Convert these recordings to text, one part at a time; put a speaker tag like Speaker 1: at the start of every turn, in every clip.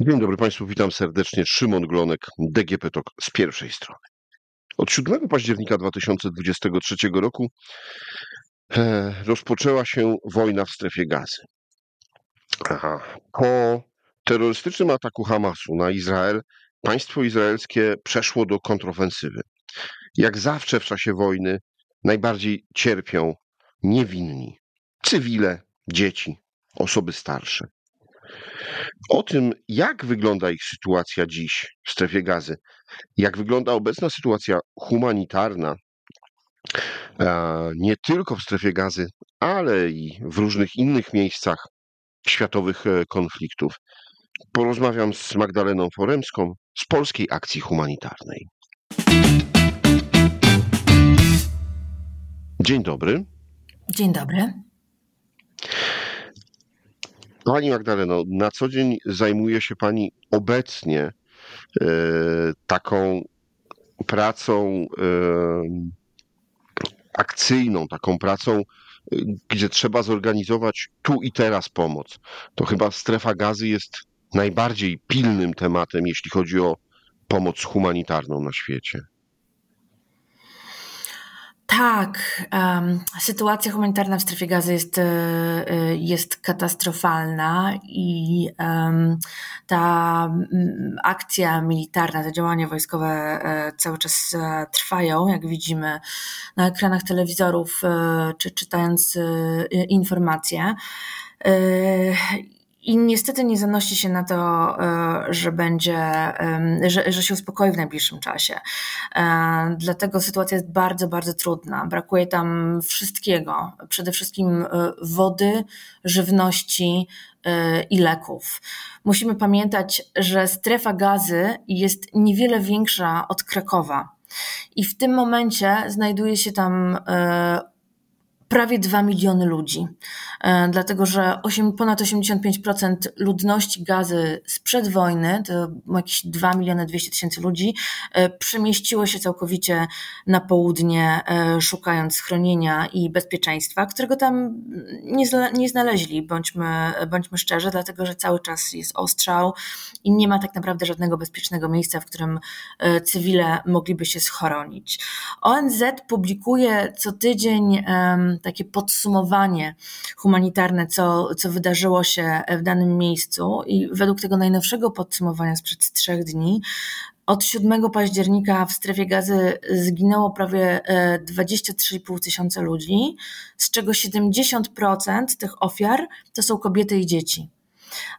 Speaker 1: Dzień dobry Państwu, witam serdecznie. Szymon Glonek, DGP TOK z pierwszej strony. Od 7 października 2023 roku e, rozpoczęła się wojna w strefie gazy. Aha. Po terrorystycznym ataku Hamasu na Izrael, państwo izraelskie przeszło do kontrofensywy. Jak zawsze w czasie wojny najbardziej cierpią niewinni, cywile, dzieci, osoby starsze. O tym, jak wygląda ich sytuacja dziś w strefie gazy, jak wygląda obecna sytuacja humanitarna, nie tylko w strefie gazy, ale i w różnych innych miejscach światowych e, konfliktów, porozmawiam z Magdaleną Foremską z Polskiej Akcji Humanitarnej. Dzień dobry.
Speaker 2: Dzień dobry.
Speaker 1: Pani Magdaleno, na co dzień zajmuje się Pani obecnie e, taką pracą e, akcyjną, taką pracą, e, gdzie trzeba zorganizować tu i teraz pomoc. To chyba strefa gazy jest najbardziej pilnym tematem, jeśli chodzi o pomoc humanitarną na świecie.
Speaker 2: Tak, um, sytuacja humanitarna w strefie gazy jest, e, jest katastrofalna i ta akcja militarna, te działania wojskowe e, cały czas e, trwają, jak widzimy na ekranach telewizorów czy czytając informacje. I niestety nie zanosi się na to, e, że będzie, że, że się uspokoi w najbliższym czasie. E, dlatego sytuacja jest bardzo, bardzo trudna. Brakuje tam wszystkiego. Przede wszystkim e, wody, żywności i leków. Musimy pamiętać, że strefa gazy jest niewiele większa od Krakowa. I w tym momencie znajduje się tam prawie 2 miliony ludzi, e, dlatego że 8, ponad 85% ludności gazy sprzed wojny, to jakieś 2 miliony 200 tysięcy ludzi, e, przemieściło się całkowicie na południe, e, szukając schronienia i bezpieczeństwa, którego tam nie, nie znaleźli, bądźmy, bądźmy szczerzy, dlatego że cały czas jest ostrzał i nie ma tak naprawdę żadnego bezpiecznego miejsca, w którym cywile mogliby się schronić. ONZ publikuje co tydzień takie podsumowanie humanitarne, co, co wydarzyło się w danym miejscu. I według tego najnowszego podsumowania sprzed trzech dni, od 7 października w strefie gazy zginęło prawie 23,5 e, tysiąca ludzi, z czego 70% tych ofiar to są kobiety i dzieci.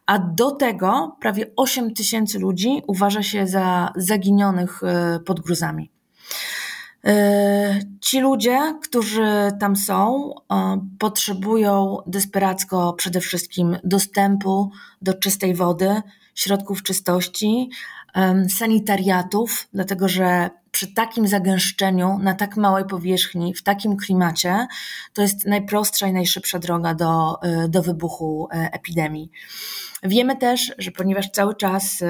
Speaker 2: A do tego prawie 8 tysięcy ludzi uważa się za zaginionych e, pod gruzami. E, ci ludzie, którzy tam są, e, potrzebują desperacko przede wszystkim dostępu do czystej wody, środków czystości, sanitariatów, dlatego że przy takim zagęszczeniu, na tak małej powierzchni, w takim klimacie, to jest najprostsza i najszybsza droga do, e, do wybuchu epidemii. Wiemy też, że ponieważ cały czas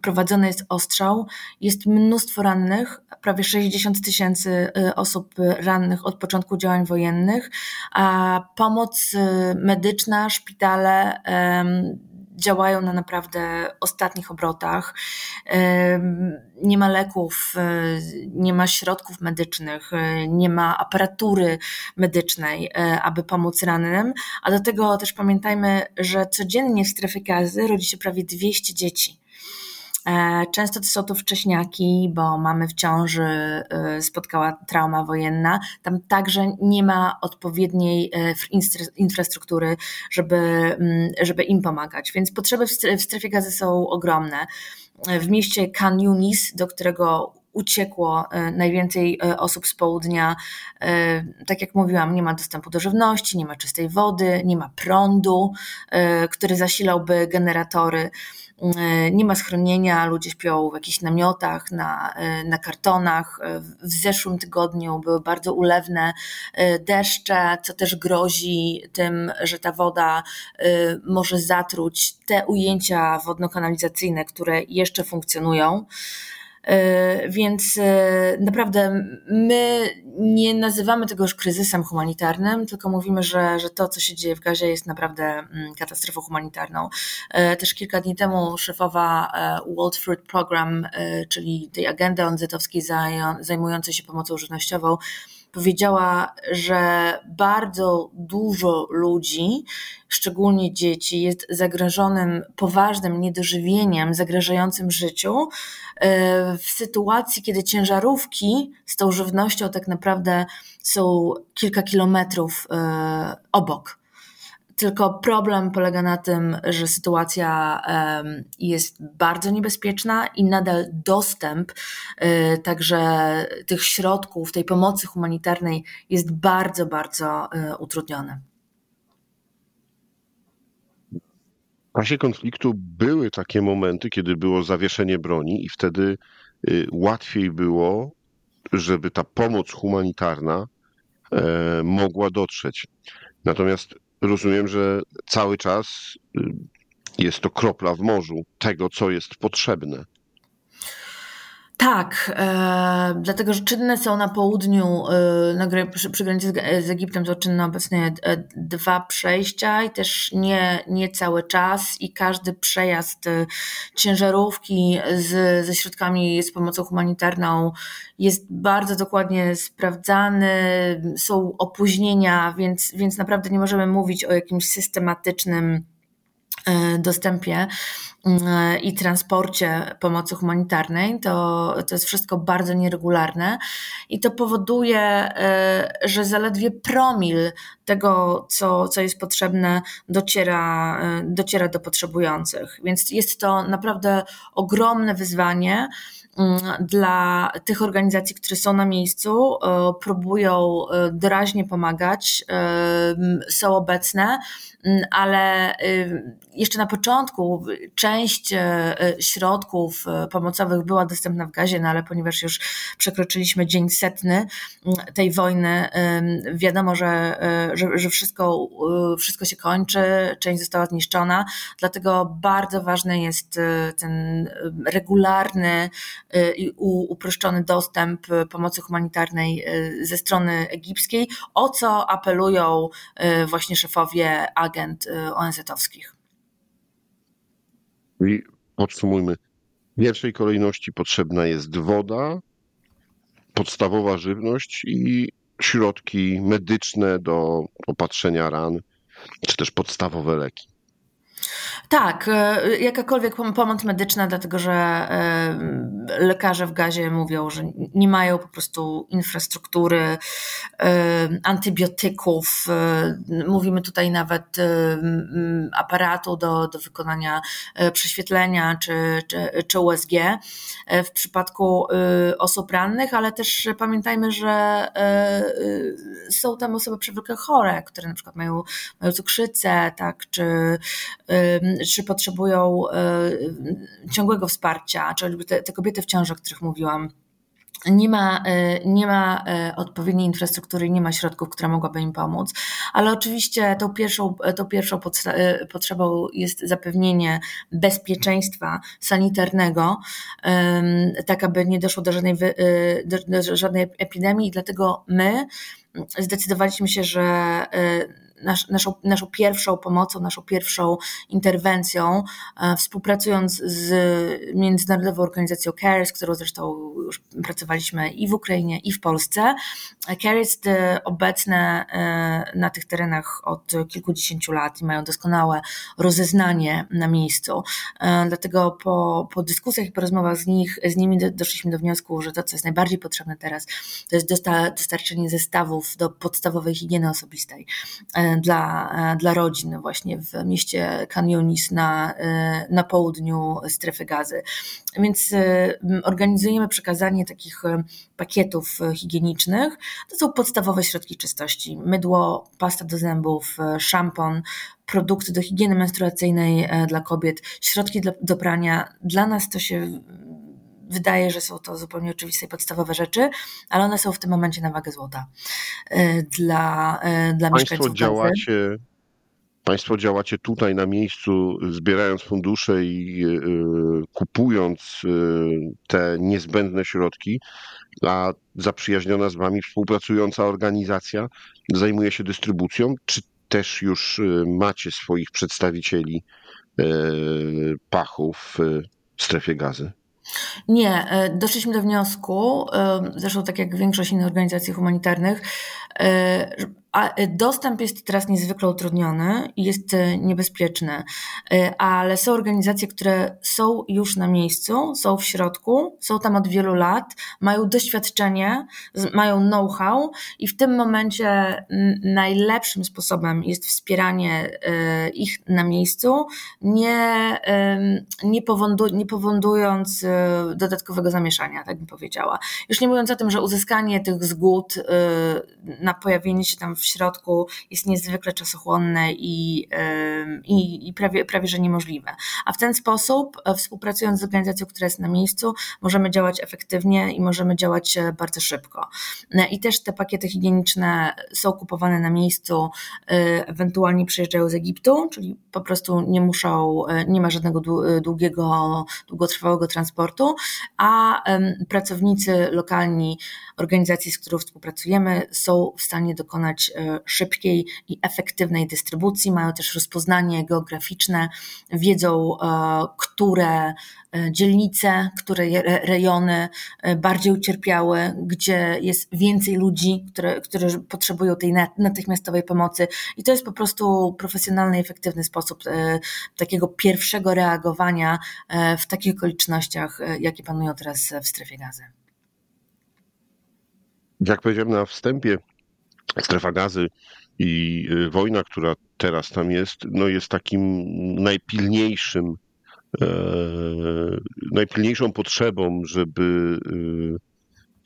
Speaker 2: prowadzony jest ostrzał. Jest mnóstwo rannych, prawie 60 tysięcy y, osób rannych od początku działań wojennych, a pomoc y, medyczna, szpitale działają na naprawdę ostatnich obrotach. Nie ma leków, y, nie ma środków medycznych, nie ma aparatury medycznej, aby pomóc rannym, a do tego też pamiętajmy, że codziennie w strefie gazy rodzi się prawie 200 dzieci. E, często to są to wcześniaki, bo mamy w ciąży e, spotkała trauma wojenna. Tam także nie ma odpowiedniej e, infrastruktury, żeby, mm, żeby im pomagać. Więc potrzeby w strefie gazy są ogromne. W mieście Khan Yunis, do którego uciekło najwięcej osób z południa. Tak jak mówiłam, nie ma dostępu do żywności, nie ma czystej wody, nie ma prądu, który zasilałby generatory. E, nie ma schronienia, ludzie śpią w jakichś namiotach, na, e, na kartonach. E, w zeszłym tygodniu były bardzo ulewne deszcze, co też grozi tym, że ta woda może zatruć te ujęcia wodno-kanalizacyjne, które jeszcze funkcjonują. E, więc e, naprawdę my nie nazywamy tego już kryzysem humanitarnym, tylko mówimy, że, że to, co się dzieje w Gazie, jest naprawdę mm, katastrofą humanitarną. E, też kilka dni temu szefowa World Food Program, czyli tej agendy ONZ-owskiej zajmującej się pomocą żywnościową, powiedziała, że bardzo dużo ludzi, szczególnie dzieci, jest zagrożonym poważnym niedożywieniem, zagrażającym życiu e, w sytuacji, kiedy ciężarówki z tą żywnością tak naprawdę są kilka kilometrów e, obok. Tylko problem polega na tym, że sytuacja jest bardzo niebezpieczna i nadal dostęp e, także tych środków, tej pomocy humanitarnej jest bardzo, bardzo e, utrudniony.
Speaker 1: W czasie konfliktu były takie momenty, kiedy było zawieszenie broni, i wtedy y, łatwiej było, żeby ta pomoc humanitarna e, mogła dotrzeć. Natomiast rozumiem, że cały czas y, jest to kropla w morzu tego, co jest potrzebne.
Speaker 2: Tak, e, dlatego że czynne są na południu, e, na, przy, przy granicy z, z Egiptem są czynne obecnie e, dwa przejścia i też nie, nie cały czas i każdy przejazd e, ciężarówki z, ze środkami z pomocą humanitarną jest bardzo dokładnie sprawdzany, są opóźnienia, więc, więc naprawdę nie możemy mówić o jakimś systematycznym dostępie e, i transporcie pomocy humanitarnej. To, to jest wszystko bardzo nieregularne i to powoduje, e, że zaledwie promil tego, co, co jest potrzebne, dociera, dociera do potrzebujących. Więc jest to naprawdę ogromne wyzwanie. Mm, dla tych organizacji, które są na miejscu, e, próbują e, doraźnie pomagać, e, są obecne, mm, ale jeszcze na początku część środków pomocowych była dostępna w gazie, no ale ponieważ już przekroczyliśmy dzień setny mm, tej wojny, wiadomo, że, że, że wszystko, wszystko się kończy, część została zniszczona, dlatego bardzo ważny jest ten regularny i uproszczony dostęp pomocy humanitarnej ze strony egipskiej, o co apelują właśnie szefowie agent ONZ-owskich.
Speaker 1: I podsumujmy. W pierwszej kolejności potrzebna jest woda, podstawowa żywność i środki medyczne do opatrzenia ran, czy też podstawowe leki.
Speaker 2: Tak, e, jakakolwiek pomoc medyczna, dlatego że e, lekarze w gazie mówią, że nie mają po prostu infrastruktury, e, antybiotyków. Mówimy tutaj nawet aparatu do, do wykonania prześwietlenia czy, czy, czy USG w przypadku osób rannych, ale też pamiętajmy, że są tam osoby przewlekle chore, które na przykład mają, mają cukrzycę, tak, czy czy potrzebują e, ciągłego wsparcia, czy te, te kobiety w ciąży, o których mówiłam, nie ma, e, nie ma e, odpowiedniej infrastruktury, nie ma środków, która mogłaby im pomóc, ale oczywiście tą pierwszą, tą pierwszą potrzebą jest zapewnienie bezpieczeństwa sanitarnego, tak aby nie doszło do żadnej, do żadnej epidemii. I dlatego my zdecydowaliśmy się, że nasz, naszą, naszą pierwszą pomocą, naszą pierwszą interwencją, e, współpracując z Międzynarodową Organizacją CARE, z którą zresztą już pracowaliśmy i w Ukrainie, i w Polsce. CARE jest e, obecne e, na tych terenach od kilkudziesięciu lat i mają doskonałe rozeznanie na miejscu. Dlatego po, po dyskusjach i po rozmowach z, nich, z nimi doszliśmy do wniosku, że to, co jest najbardziej potrzebne teraz, to jest dostarczenie zestawów do podstawowej higieny osobistej dla, dla rodzin właśnie w mieście Khan Yunis na, na południu strefy gazy. Więc e, organizujemy przekazanie takich e, pakietów higienicznych. To są podstawowe środki czystości. Mydło, pasta do zębów, e, szampon, produkty do higieny menstruacyjnej dla kobiet, środki do, do prania. Dla nas to się wydaje, że są to zupełnie oczywiste i podstawowe rzeczy, ale one są w tym momencie na wagę złota. E, dla, e, dla
Speaker 1: Państwo działacie, Państwo działacie tutaj na miejscu, zbierając fundusze i kupując te niezbędne środki, a zaprzyjaźniona z Wami współpracująca organizacja zajmuje się dystrybucją. Czy też już macie swoich przedstawicieli pachów w strefie gazy?
Speaker 2: Nie, doszliśmy do wniosku, zresztą tak jak większość innych organizacji humanitarnych, a y, dostęp jest teraz niezwykle utrudniony i jest y, niebezpieczny, y, ale są organizacje, które są już na miejscu, są w środku, są tam od wielu lat, mają doświadczenie, mają know-how i w tym momencie najlepszym sposobem jest wspieranie ich na miejscu, nie, nie, nie powodując dodatkowego zamieszania, tak bym powiedziała. Już nie mówiąc o tym, że uzyskanie tych zgód na pojawienie się tam w środku jest niezwykle czasochłonne i, i, i prawie, prawie że niemożliwe. A w ten sposób, e, współpracując z organizacją, która jest na miejscu, możemy działać efektywnie i możemy działać e, bardzo szybko. E, I też te pakiety higieniczne są kupowane na miejscu, ewentualnie przyjeżdżają z Egiptu, czyli po prostu nie muszą, nie ma żadnego długiego, długotrwałego transportu, a pracownicy lokalni organizacji, z którą współpracujemy, są w stanie dokonać e, szybkiej i efektywnej dystrybucji. Mają też rozpoznanie geograficzne, wiedzą, e, które e, dzielnice, które rejony bardziej ucierpiały, gdzie jest więcej ludzi, które, którzy potrzebują tej natychmiastowej pomocy. I to jest po prostu profesjonalny, efektywny sposób takiego pierwszego reagowania w takich okolicznościach, jakie panują teraz w strefie gazy
Speaker 1: jak powiedziałem na wstępie, strefa gazy i y, wojna, która teraz tam jest, no jest takim najpilniejszym, e, najpilniejszą potrzebą, żeby y,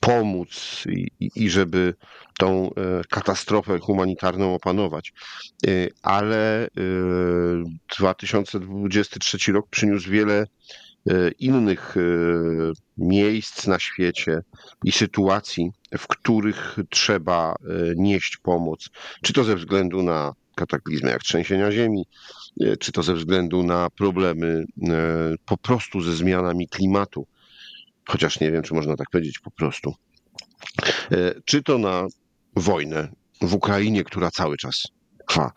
Speaker 1: pomóc i, i, żeby tą e, katastrofę humanitarną opanować. E, ale 2023 rok przyniósł wiele E, innych e, miejsc na świecie i sytuacji, w których trzeba e, nieść pomoc, czy to ze względu na kataklizmy jak trzęsienia ziemi, czy to ze względu na problemy po prostu ze zmianami klimatu, chociaż nie wiem, czy można tak powiedzieć po prostu, czy to na wojnę w Ukrainie, która cały czas trwa.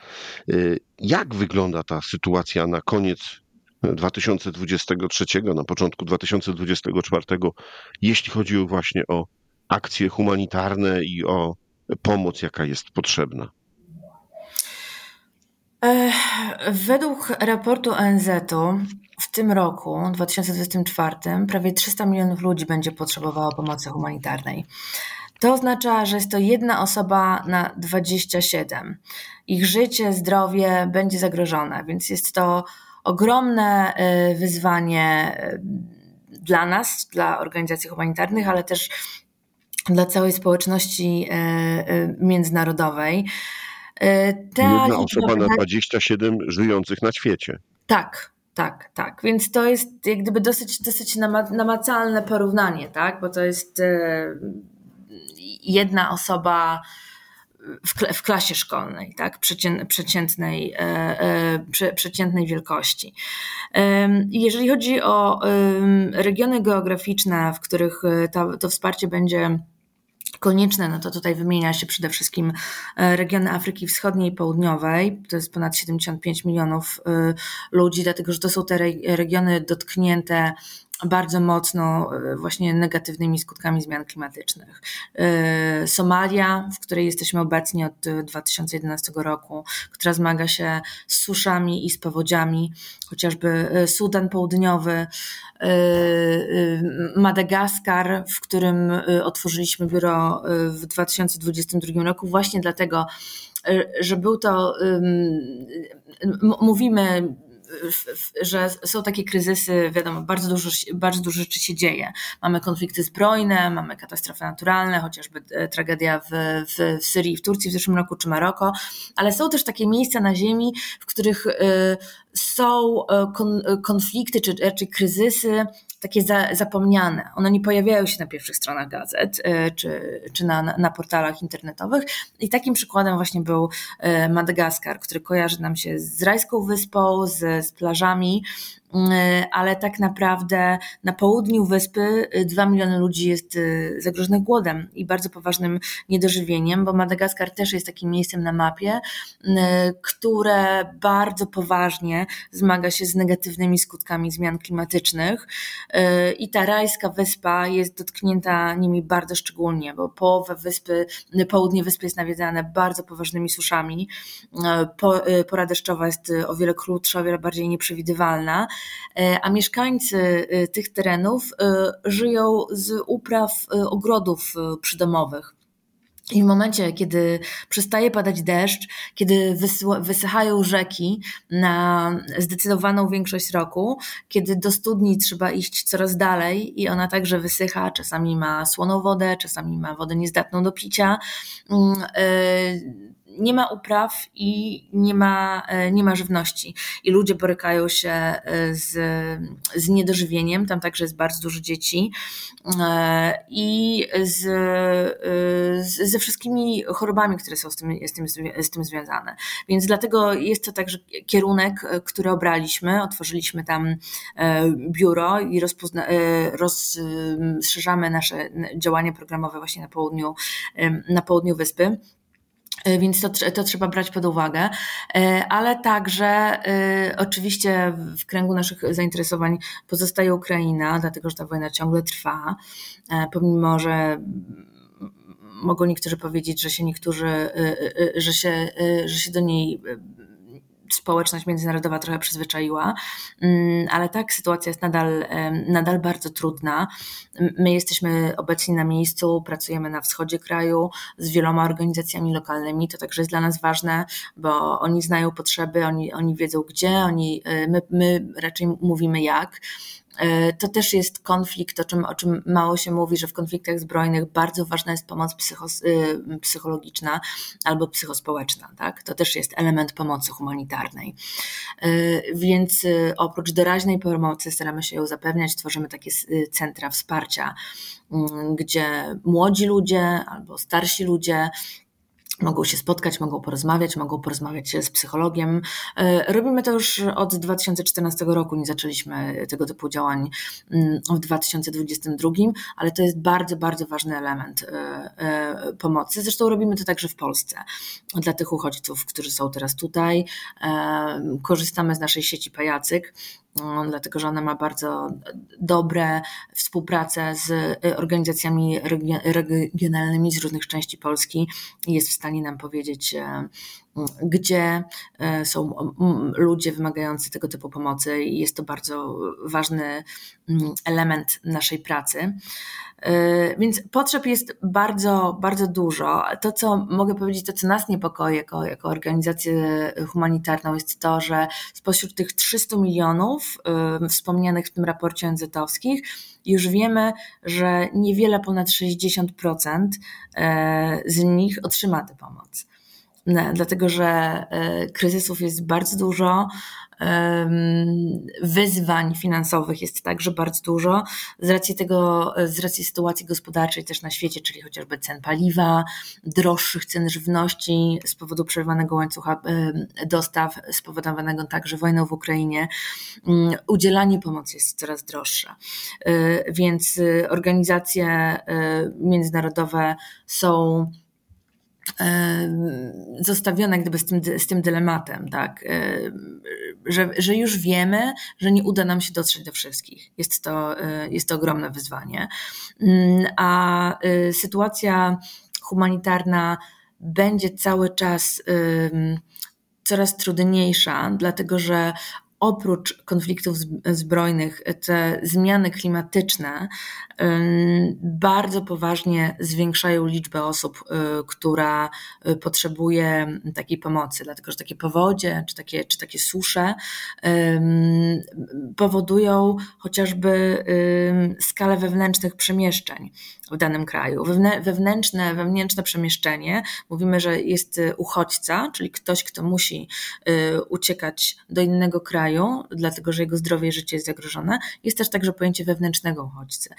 Speaker 1: Jak wygląda ta sytuacja na koniec 2023, na początku 2024, jeśli chodzi właśnie o akcje humanitarne i o pomoc, jaka jest potrzebna?
Speaker 2: Według raportu ONZ-u w tym roku, 2024, prawie 300 milionów ludzi będzie potrzebowało pomocy humanitarnej. To oznacza, że jest to jedna osoba na 27. Ich życie, zdrowie będzie zagrożone, więc jest to ogromne y, wyzwanie y, dla nas, dla organizacji humanitarnych, ale też dla całej społeczności y, międzynarodowej.
Speaker 1: Ta Jedna osoba na 27 żyjących na świecie.
Speaker 2: Tak, tak, tak. Więc to jest jak gdyby dosyć, dosyć namacalne porównanie, tak? Bo to jest jedna osoba w, klasie szkolnej, tak, przeciętnej, e, e, przeciętnej wielkości. Jeżeli chodzi o regiony geograficzne, w których e, to, to wsparcie będzie konieczne, no to tutaj wymienia się przede wszystkim regiony Afryki Wschodniej i Południowej. To jest ponad 75 milionów ludzi, dlatego że to są te regiony dotknięte bardzo mocno e, właśnie negatywnymi skutkami zmian klimatycznych. E, Somalia, w której jesteśmy obecni od 2011 roku, która zmaga się z suszami i z powodziami, chociażby e, Sudan Południowy, Madagaskar, w którym otworzyliśmy biuro w 2022 roku, właśnie dlatego, że był to, mówimy że są takie kryzysy, wiadomo, bardzo dużo, bardzo dużo rzeczy się dzieje. Mamy konflikty zbrojne, mamy katastrofy naturalne, chociażby e, tragedia w, w, w Syrii, w Turcji w zeszłym roku, czy Maroko, ale są też takie miejsca na ziemi, w których e, są e, konflikty czy, czy kryzysy takie za, zapomniane. One nie pojawiają się na pierwszych stronach gazet czy, czy na, na portalach internetowych. I takim przykładem właśnie był Madagaskar, który kojarzy nam się z rajską wyspą, z, z plażami, E, ale tak naprawdę na południu wyspy 2 e, miliony ludzi jest e, zagrożonych głodem i bardzo poważnym niedożywieniem, bo Madagaskar też jest takim miejscem na mapie, które bardzo poważnie zmaga się z negatywnymi skutkami zmian klimatycznych i ta rajska wyspa jest dotknięta nimi bardzo szczególnie, bo połowa wyspy, południe wyspy jest nawiedzane bardzo poważnymi suszami, pora deszczowa jest o wiele krótsza, o wiele bardziej nieprzewidywalna, a mieszkańcy e, tych terenów e, żyją z upraw ogrodów przydomowych. I w momencie, kiedy przestaje padać deszcz, kiedy wysychają rzeki na zdecydowaną większość roku, kiedy do studni trzeba iść coraz dalej i ona także wysycha, czasami ma słoną wodę, czasami ma wodę niezdatną do picia, mm, nie ma upraw i nie ma, e, nie ma żywności. I ludzie borykają się e, z, z niedożywieniem, tam także jest bardzo dużo dzieci e, i z, z, ze wszystkimi chorobami, które są z tym, z, tym, z tym związane. Więc dlatego jest to także kierunek, który obraliśmy. Otworzyliśmy tam biuro i rozpozna, rozszerzamy nasze działania programowe właśnie na południu, na południu wyspy. E, więc to, to trzeba brać pod uwagę, e, ale także e, oczywiście w kręgu naszych zainteresowań pozostaje Ukraina, dlatego że ta wojna ciągle trwa, pomimo że mogą niektórzy powiedzieć, że się niektórzy, że się, że się do niej społeczność międzynarodowa trochę przyzwyczaiła, mm, ale tak, sytuacja jest nadal, nadal bardzo trudna. My jesteśmy obecni na miejscu, pracujemy na wschodzie kraju z wieloma organizacjami lokalnymi. To także jest dla nas ważne, bo oni znają potrzeby, oni, oni wiedzą gdzie, oni, e, my, my raczej mówimy jak. E, to też jest konflikt, o czym, o czym mało się mówi, że w konfliktach zbrojnych bardzo ważna jest pomoc y, psychologiczna albo psychospołeczna. Tak? To też jest element pomocy humanitarnej. E, więc oprócz doraźnej pomocy staramy się ją zapewniać, tworzymy takie centra wsparcia, mm, gdzie młodzi ludzie albo starsi ludzie Mogą się spotkać, mogą porozmawiać, mogą porozmawiać z psychologiem. E, robimy to już od 2014 roku, nie zaczęliśmy tego typu działań mm, w 2022, ale to jest bardzo, bardzo ważny element e, e, pomocy. Zresztą robimy to także w Polsce dla tych uchodźców, którzy są teraz tutaj. Korzystamy z naszej sieci Pajacyk, dlatego że ona ma bardzo dobre współpracę z y, organizacjami regionalnymi z różnych części Polski i jest w stanie nam powiedzieć, e, gdzie e, są ludzie wymagający tego typu pomocy i jest to bardzo ważny element naszej pracy. E, więc potrzeb jest bardzo, bardzo dużo. To, co mogę powiedzieć, to co nas niepokoi jako, jako organizację humanitarną, jest to, że spośród tych 300 milionów e, wspomnianych w tym raporcie ONZ-owskich, już wiemy, że niewiele ponad 60% z nich otrzyma tę pomoc dlatego że kryzysów jest bardzo dużo, wyzwań finansowych jest także bardzo dużo z racji tego, z racji sytuacji gospodarczej też na świecie, czyli chociażby cen paliwa, droższych cen żywności z powodu przerwanego łańcucha dostaw spowodowanego także wojną w Ukrainie. Mm, udzielanie pomocy jest coraz droższe. E, więc organizacje e, międzynarodowe są zostawione gdyby z tym, z tym dylematem, tak, że, że już wiemy, że nie uda nam się dotrzeć do wszystkich. Jest to, e, jest to ogromne wyzwanie. A e, sytuacja humanitarna będzie cały czas coraz trudniejsza, dlatego że oprócz konfliktów zbrojnych, te zmiany klimatyczne bardzo poważnie zwiększają liczbę osób, y, która y, potrzebuje takiej pomocy, dlatego że takie powodzie czy takie, czy takie susze powodują chociażby skalę wewnętrznych przemieszczeń w danym kraju. Wewnętrzne, wewnętrzne przemieszczenie, mówimy, że jest uchodźca, czyli ktoś, kto musi y, uciekać do innego kraju, kraju, dlatego że jego zdrowie i życie jest zagrożone, jest też także pojęcie wewnętrznego uchodźcy.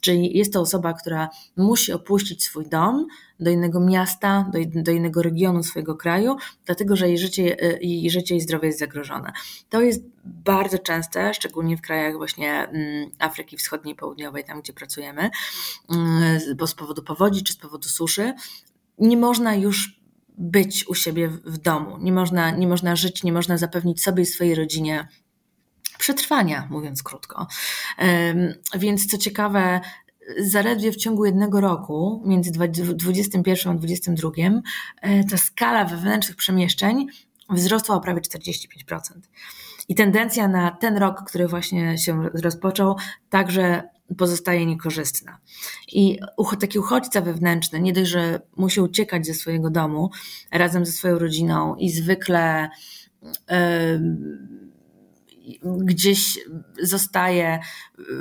Speaker 2: Czyli jest to osoba, która musi opuścić swój dom do innego miasta, do, do innego regionu swojego kraju, dlatego że jej życie, jej życie i zdrowie jest zagrożone. To jest bardzo częste, szczególnie w krajach właśnie mm, Afryki Wschodniej, Południowej, tam gdzie pracujemy, mm, bo z powodu powodzi czy z powodu suszy, nie można już być u siebie w domu, nie można, nie można żyć, nie można zapewnić sobie i swojej rodzinie przetrwania, mówiąc krótko. Więc co ciekawe, zaledwie w ciągu jednego roku, między 2021 a 2022, e, ta skala wewnętrznych przemieszczeń wzrosła o prawie 45%. I tendencja na ten rok, który właśnie się rozpoczął, także pozostaje niekorzystna. I taki uchodźca wewnętrzny, nie dość, że musi uciekać ze swojego domu razem ze swoją rodziną i zwykle. Yy, gdzieś zostaje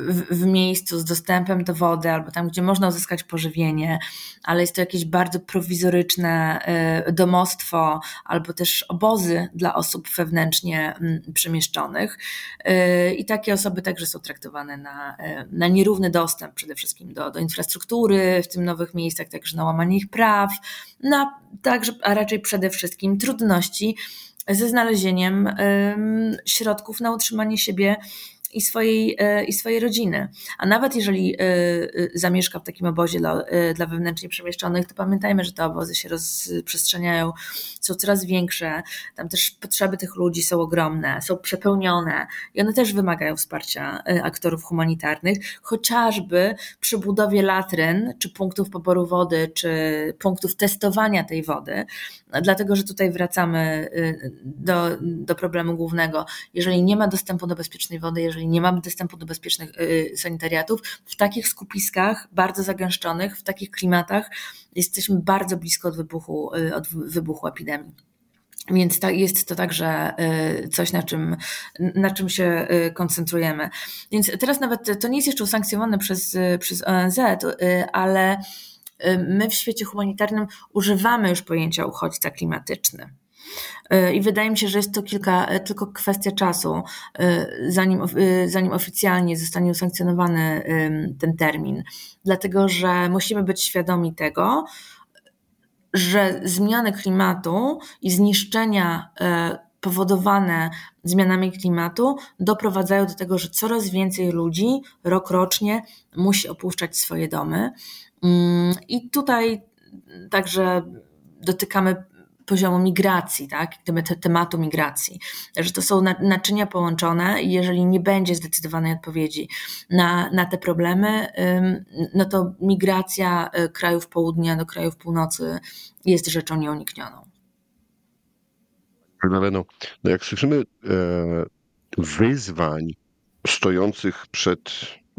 Speaker 2: w, w, miejscu z dostępem do wody albo tam, gdzie można uzyskać pożywienie, ale jest to jakieś bardzo prowizoryczne y, domostwo albo też obozy dla osób wewnętrznie mm, przemieszczonych. Y, I takie osoby także są traktowane na, y, na nierówny dostęp przede wszystkim do, do infrastruktury w tym nowych miejscach, także na łamanie ich praw, na, także, a raczej przede wszystkim trudności ze znalezieniem środków na utrzymanie siebie i swojej, e, i swojej rodziny. A nawet jeżeli e, e, zamieszka w takim obozie dla, dla wewnętrznie przemieszczonych, to pamiętajmy, że te obozy się rozprzestrzeniają, są coraz większe, tam też potrzeby tych ludzi są ogromne, są przepełnione i one też wymagają wsparcia aktorów humanitarnych, chociażby przy budowie latryn, czy punktów poboru wody, czy punktów testowania tej wody, dlatego że tutaj wracamy do, do problemu głównego. Jeżeli nie ma dostępu do bezpiecznej wody, jeżeli jeżeli nie mamy dostępu do bezpiecznych y, sanitariatów, w takich skupiskach bardzo zagęszczonych, w takich klimatach jesteśmy bardzo blisko od wybuchu, y, od wybuchu epidemii. Więc to, jest to także y, coś, na czym, na czym się koncentrujemy. Więc teraz nawet to nie jest jeszcze usankcjonowane przez, przez ONZ, ale my w świecie humanitarnym używamy już pojęcia uchodźca klimatyczny. E, I wydaje mi się, że jest to kilka, e, tylko kwestia czasu, e, zanim, zanim oficjalnie zostanie usankcjonowany ten termin. Dlatego, że musimy być świadomi tego, że zmiany klimatu i zniszczenia powodowane zmianami klimatu doprowadzają do tego, że coraz więcej ludzi rok rocznie musi opuszczać swoje domy. Mm, I tutaj także dotykamy poziomu migracji, tak, tematu migracji, że to są naczynia połączone i jeżeli nie będzie zdecydowanej odpowiedzi na, na te problemy, no to migracja y, krajów południa do krajów północy jest rzeczą nieuniknioną.
Speaker 1: Magdaleno, no jak słyszymy e, wyzwań stojących przed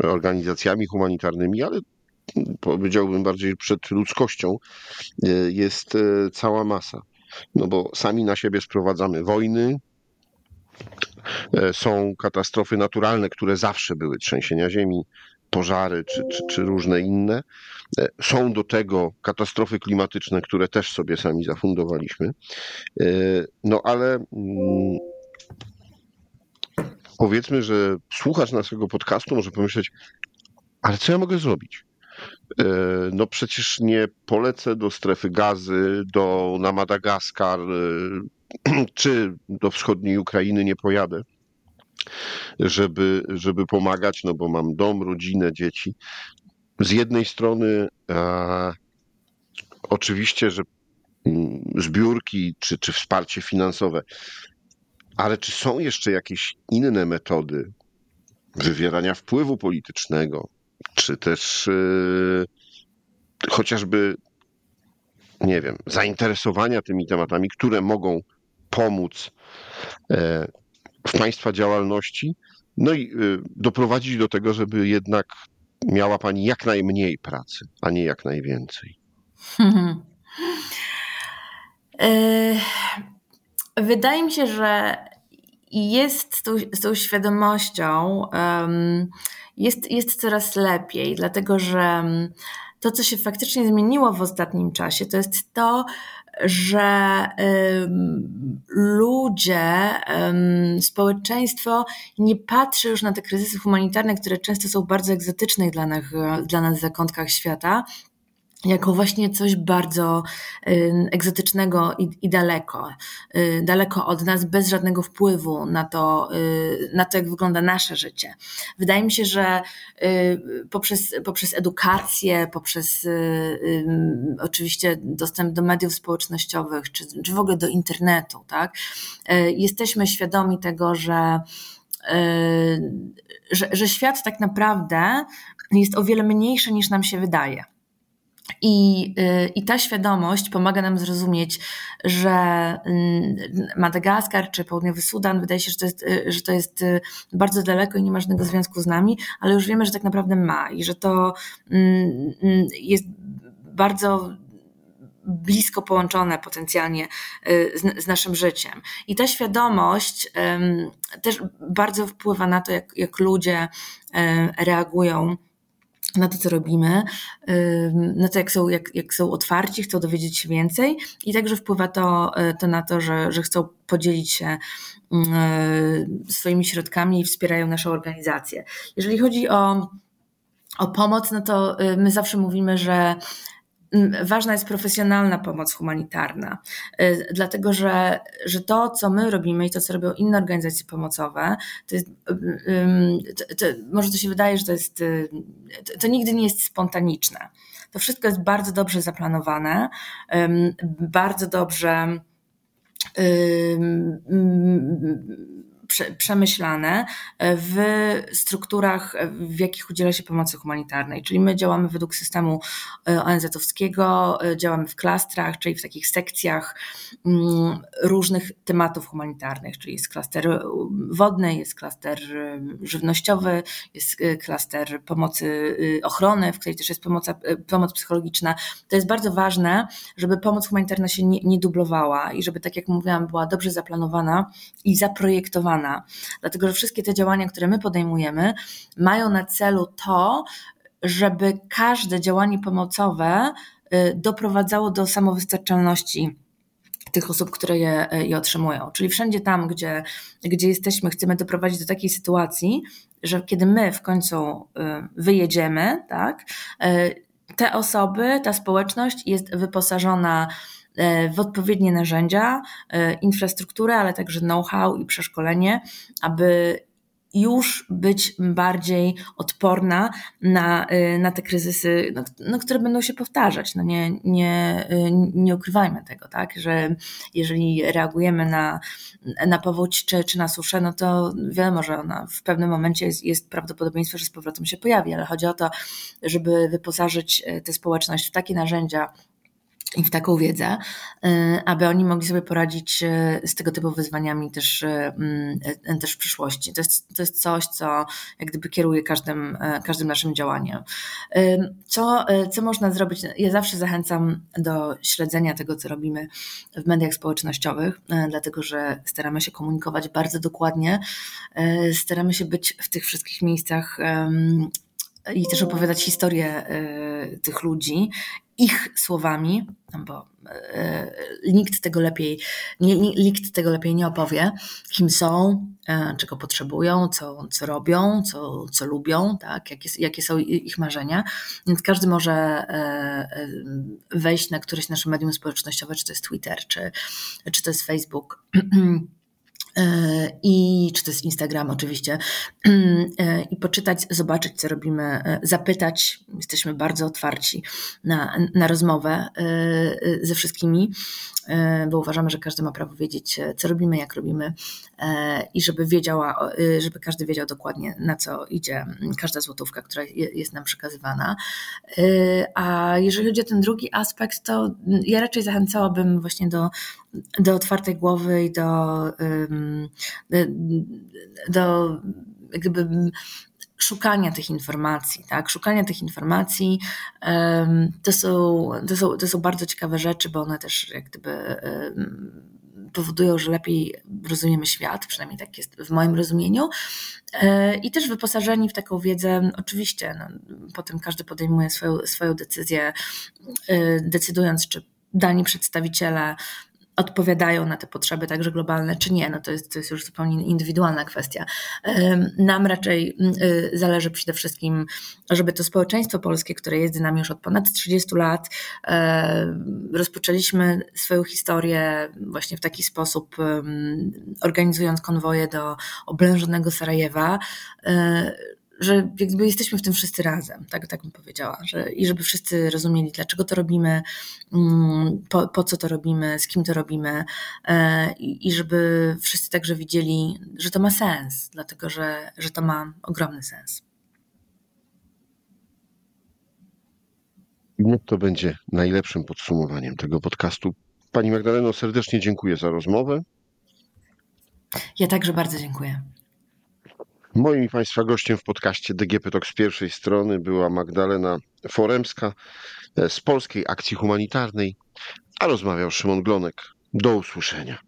Speaker 1: organizacjami humanitarnymi, ale powiedziałbym bardziej przed ludzkością, e, jest e, cała masa. No bo sami na siebie sprowadzamy wojny, e, są katastrofy naturalne, które zawsze były, trzęsienia ziemi, pożary czy, czy, czy, różne inne. E, są do tego katastrofy klimatyczne, które też sobie sami zafundowaliśmy. E, no ale mm, powiedzmy, że słuchacz naszego podcastu może pomyśleć, ale co ja mogę zrobić? E, no przecież nie polecę do strefy gazy, do, na Madagaskar e, czy do wschodniej Ukrainy nie pojadę, żeby, żeby pomagać, no bo mam dom, rodzinę, dzieci. Z jednej strony e, oczywiście, że mm, zbiórki czy, czy wsparcie finansowe, ale czy są jeszcze jakieś inne metody wywierania wpływu politycznego, czy też yy, chociażby, nie wiem, zainteresowania tymi tematami, które mogą pomóc yy, w Państwa działalności, no i yy, doprowadzić do tego, żeby jednak miała Pani jak najmniej pracy, a nie jak najwięcej. Hmm.
Speaker 2: Wydaje mi się, że jest z tą, z tą świadomością um, jest, jest coraz lepiej, dlatego że to, co się faktycznie zmieniło w ostatnim czasie, to jest to, że ludzie, społeczeństwo nie patrzy już na te kryzysy humanitarne, które często są bardzo egzotyczne dla nas, dla nas w zakątkach świata, jako właśnie coś bardzo y, egzotycznego i, i, daleko, y, daleko od nas, bez żadnego wpływu na to, y, na to, jak wygląda nasze życie. Wydaje mi się, że poprzez, poprzez edukację, poprzez oczywiście dostęp do mediów społecznościowych, czy, czy w ogóle do internetu, tak, jesteśmy świadomi tego, że że, że świat tak naprawdę jest o wiele mniejszy niż nam się wydaje. I, y, I ta świadomość pomaga nam zrozumieć, że mm, Madagaskar czy Południowy Sudan wydaje się, że to, jest, y, że to jest y, bardzo daleko i nie ma żadnego związku z nami, ale już wiemy, że tak naprawdę ma i że to mm, mm, jest bardzo blisko połączone potencjalnie z, z, naszym życiem. I ta świadomość też bardzo wpływa na to, jak, jak ludzie reagują na to, co robimy, na to, jak są, jak, jak są otwarci, chcą dowiedzieć się więcej i także wpływa to, e, to na to, że, że chcą podzielić się mm, e, swoimi środkami i wspierają naszą organizację. Jeżeli chodzi o, o pomoc, no to e, my zawsze mówimy, że ważna jest profesjonalna pomoc humanitarna, y, dlatego że, że to, co my robimy i to, co robią inne organizacje pomocowe, to jest, to, to, może to się wydaje, że to jest, y, to, to nigdy nie jest spontaniczne. To wszystko jest bardzo dobrze zaplanowane, bardzo dobrze przemyślane w strukturach, w jakich udziela się pomocy humanitarnej. Czyli my działamy według systemu e, ONZ-owskiego, e, działamy w klastrach, czyli w takich sekcjach mm, różnych tematów humanitarnych, czyli jest klaster wodny, jest klaster e, żywnościowy, jest klaster pomocy ochrony, w której też jest pomoc, pomoc psychologiczna. To jest bardzo ważne, żeby pomoc humanitarna się nie, nie dublowała i żeby, tak jak mówiłam, była dobrze zaplanowana i zaprojektowana Dlatego, że wszystkie te działania, które my podejmujemy, mają na celu to, żeby każde działanie pomocowe y, doprowadzało do samowystarczalności tych osób, które je, je otrzymują. Czyli wszędzie tam, gdzie, gdzie jesteśmy, chcemy doprowadzić do takiej sytuacji, że kiedy my w końcu y, wyjedziemy, tak, y, te osoby, ta społeczność jest wyposażona w odpowiednie narzędzia, e, infrastrukturę, ale także know-how i przeszkolenie, aby już być bardziej odporna na, e, na te kryzysy, no, no, które będą się powtarzać. No nie, nie, nie ukrywajmy tego, tak? że jeżeli reagujemy na, na powódź czy, czy na suszę, no to wiadomo, że ona w pewnym momencie jest, jest prawdopodobieństwo, że z powrotem się pojawi, ale chodzi o to, żeby wyposażyć tę społeczność w takie narzędzia, i w taką wiedzę, y, aby oni mogli sobie poradzić y, z tego typu wyzwaniami też, y, mm, też w przyszłości. To jest, to jest coś, co jak gdyby kieruje każdym, każdym naszym działaniem. Co, co można zrobić? Ja zawsze zachęcam do śledzenia tego, co robimy w mediach społecznościowych, dlatego że staramy się komunikować bardzo dokładnie, staramy się być w tych wszystkich miejscach i też opowiadać historię tych ludzi ich słowami, no bo e, nikt tego lepiej, nie, nikt tego lepiej nie opowie, kim są, e, czego potrzebują, co, co robią, co, co lubią, tak, jakie, jakie są ich marzenia. Więc każdy może e, wejść na któreś nasze medium społecznościowe, czy to jest Twitter, czy, czy to jest Facebook. i czy to jest Instagram oczywiście, i poczytać, zobaczyć, co robimy, zapytać. Jesteśmy bardzo otwarci na, na rozmowę ze wszystkimi, bo uważamy, że każdy ma prawo wiedzieć, co robimy, jak robimy i żeby wiedziała, żeby każdy wiedział dokładnie, na co idzie każda złotówka, która jest nam przekazywana. A jeżeli chodzi o ten drugi aspekt, to ja raczej zachęcałabym właśnie do do otwartej głowy i do, do gdyby szukania tych informacji, tak? Szukania tych informacji to są, to są, to są bardzo ciekawe rzeczy, bo one też jak gdyby powodują, że lepiej rozumiemy świat, przynajmniej tak jest w moim rozumieniu. I też wyposażeni w taką wiedzę, oczywiście, no, potem każdy podejmuje swoją, swoją decyzję, decydując, czy dani przedstawiciele odpowiadają na te potrzeby także globalne, czy nie, no to jest, to jest już zupełnie indywidualna kwestia. Nam raczej y, zależy przede wszystkim, żeby to społeczeństwo polskie, które jest z nami już od ponad 30 lat, rozpoczęliśmy swoją historię właśnie w taki sposób, organizując konwoje do oblężonego Sarajewa, że jakby jesteśmy w tym wszyscy razem, tak, tak bym powiedziała, że, i żeby wszyscy rozumieli, dlaczego to robimy, mm, po, po co to robimy, z kim to robimy e, i, i żeby wszyscy także widzieli, że to ma sens, dlatego że, że to ma ogromny sens.
Speaker 1: Niech to będzie najlepszym podsumowaniem tego podcastu. Pani Magdaleno, serdecznie dziękuję za rozmowę.
Speaker 2: Ja także bardzo dziękuję.
Speaker 1: Moim i Państwa gościem w podcaście DGP Talk z pierwszej strony była Magdalena Foremska z Polskiej Akcji Humanitarnej, a rozmawiał Szymon Glonek. Do usłyszenia.